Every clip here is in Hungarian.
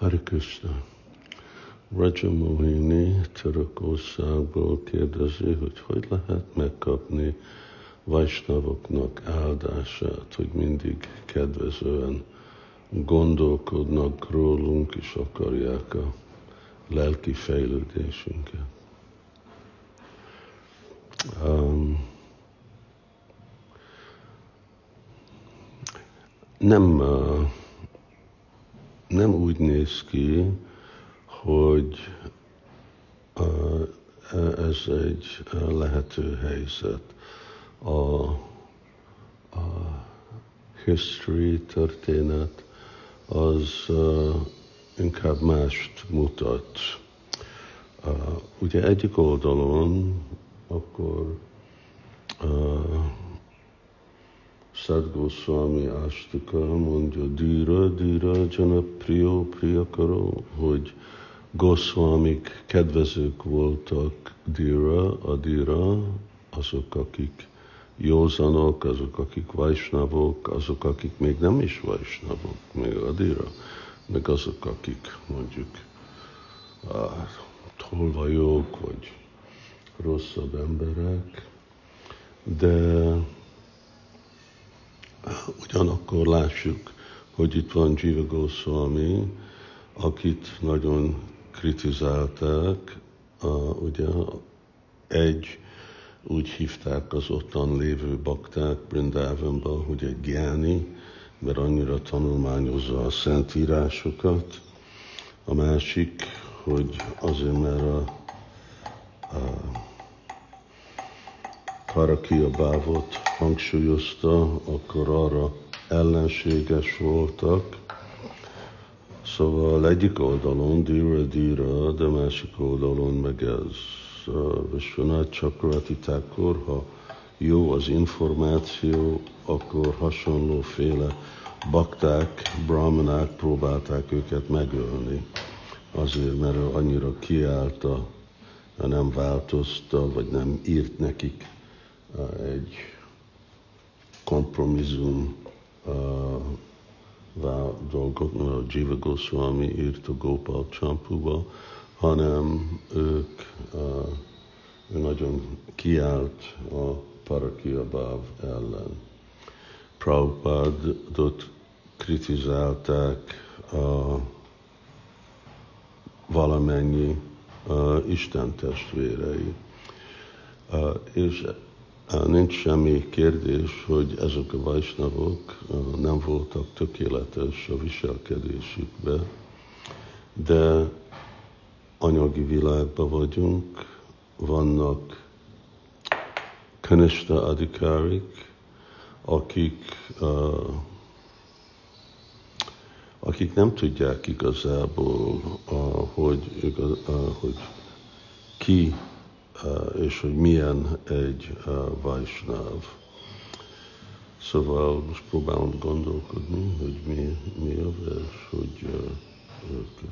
Hare Krishna. Raja Mohini Törökországból kérdezi, hogy hogy lehet megkapni Vajsnavoknak áldását, hogy mindig kedvezően gondolkodnak rólunk, és akarják a lelki fejlődésünket. Um, nem, uh, nem úgy néz ki, hogy uh, ez egy lehető helyzet. A, a history, történet, az uh, inkább mást mutat. Ugye egyik oldalon akkor uh, Sadgoswami Ashtuka mondja Dira, Dira, Jana Priyo, Priyakaro, hogy Goswamik kedvezők voltak Dira, a Dira, azok, akik józanok, azok, akik vajsnavok, azok, akik még nem is vajsnavok, még Adira, meg azok, akik mondjuk a tolvajok, vagy rosszabb emberek, de ugyanakkor lássuk, hogy itt van Jiva Goswami, akit nagyon kritizálták, a, ugye egy úgy hívták az ottan lévő bakták Brindávonban, hogy egy gyáni, mert annyira tanulmányozza a szentírásokat. A másik, hogy azért, mert a, a Karakia bávot hangsúlyozta, akkor arra ellenséges voltak. Szóval egyik oldalon dira dira, de másik oldalon meg ez Vishwanath Chakrati Thakur, ha jó az információ, akkor hasonlóféle bakták, brahmanák próbálták őket megölni. Azért, mert ő annyira kiállta, nem változta, vagy nem írt nekik egy kompromisszum dolgot, a Jiva Goswami írt a Gopal Champuba, hanem ők ő nagyon kiállt a Parakiabáv ellen. Prabhupádot kritizálták a valamennyi a Isten testvérei. És nincs semmi kérdés, hogy ezek a vajsnavok nem voltak tökéletes a viselkedésükbe, de anyagi világban vagyunk, vannak kanista adikárik, akik, uh, akik nem tudják igazából, uh, hogy, uh, hogy ki és hogy milyen egy uh, vajsnáv. Szóval most próbálom gondolkodni, hogy mi, mi a vers, hogy ők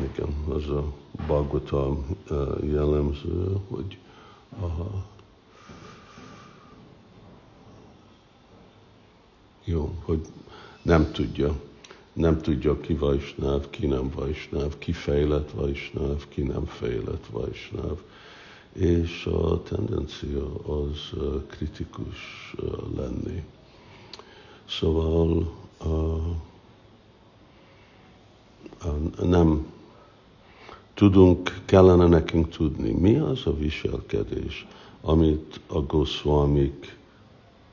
igen, az a Bhagavatam jellemző, hogy aha, jó, hogy nem tudja, nem tudja ki vajsnáv, ki nem vajsnáv, ki fejlett vajsnáv, ki nem fejlett vajsnáv. És a tendencia az kritikus lenni. Szóval nem tudunk, kellene nekünk tudni, mi az a viselkedés, amit a Goswamik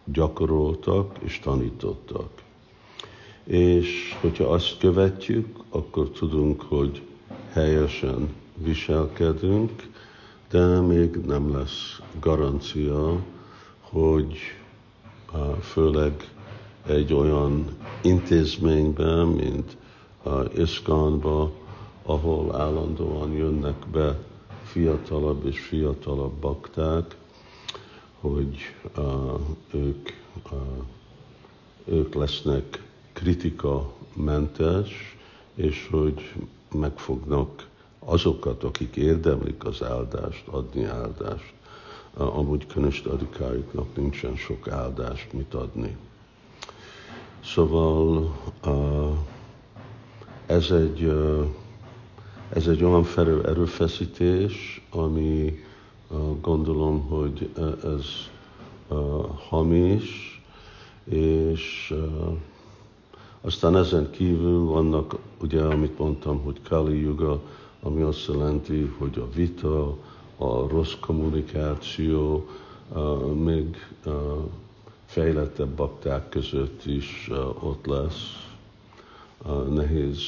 gyakoroltak és tanítottak. És hogyha azt követjük, akkor tudunk, hogy helyesen viselkedünk, de még nem lesz garancia, hogy főleg egy olyan intézményben, mint Iszkánba, ahol állandóan jönnek be fiatalabb és fiatalabb bakták, hogy uh, ők, uh, ők lesznek kritika-mentes, és hogy megfognak azokat, akik érdemlik az áldást, adni áldást. Amúgy Könöst adikáriknak nincsen sok áldást mit adni. Szóval ez egy, ez egy olyan erőfeszítés, ami gondolom, hogy ez hamis, és aztán ezen kívül vannak, ugye, amit mondtam, hogy Kali Yuga, ami azt jelenti, hogy a vita, a rossz kommunikáció, még fejlettebb bakták között is ott lesz, nehéz,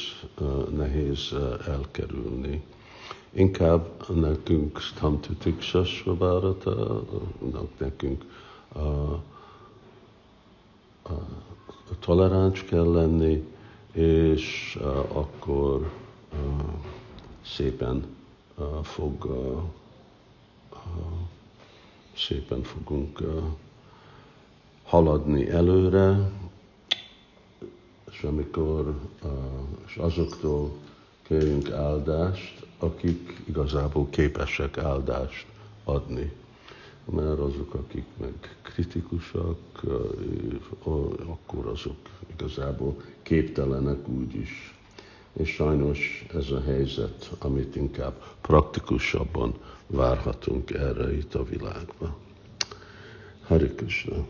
nehéz elkerülni. Inkább nekünk Stamtitiksa Svabárata, nekünk a toleráns kell lenni, és a, akkor a, szépen a, fog szépen fogunk haladni előre, és amikor és azoktól kérjünk áldást, akik igazából képesek áldást adni. Mert azok, akik meg kritikusak, akkor azok igazából képtelenek úgyis. És sajnos ez a helyzet, amit inkább praktikusabban várhatunk erre itt a világban. Hari Krishna.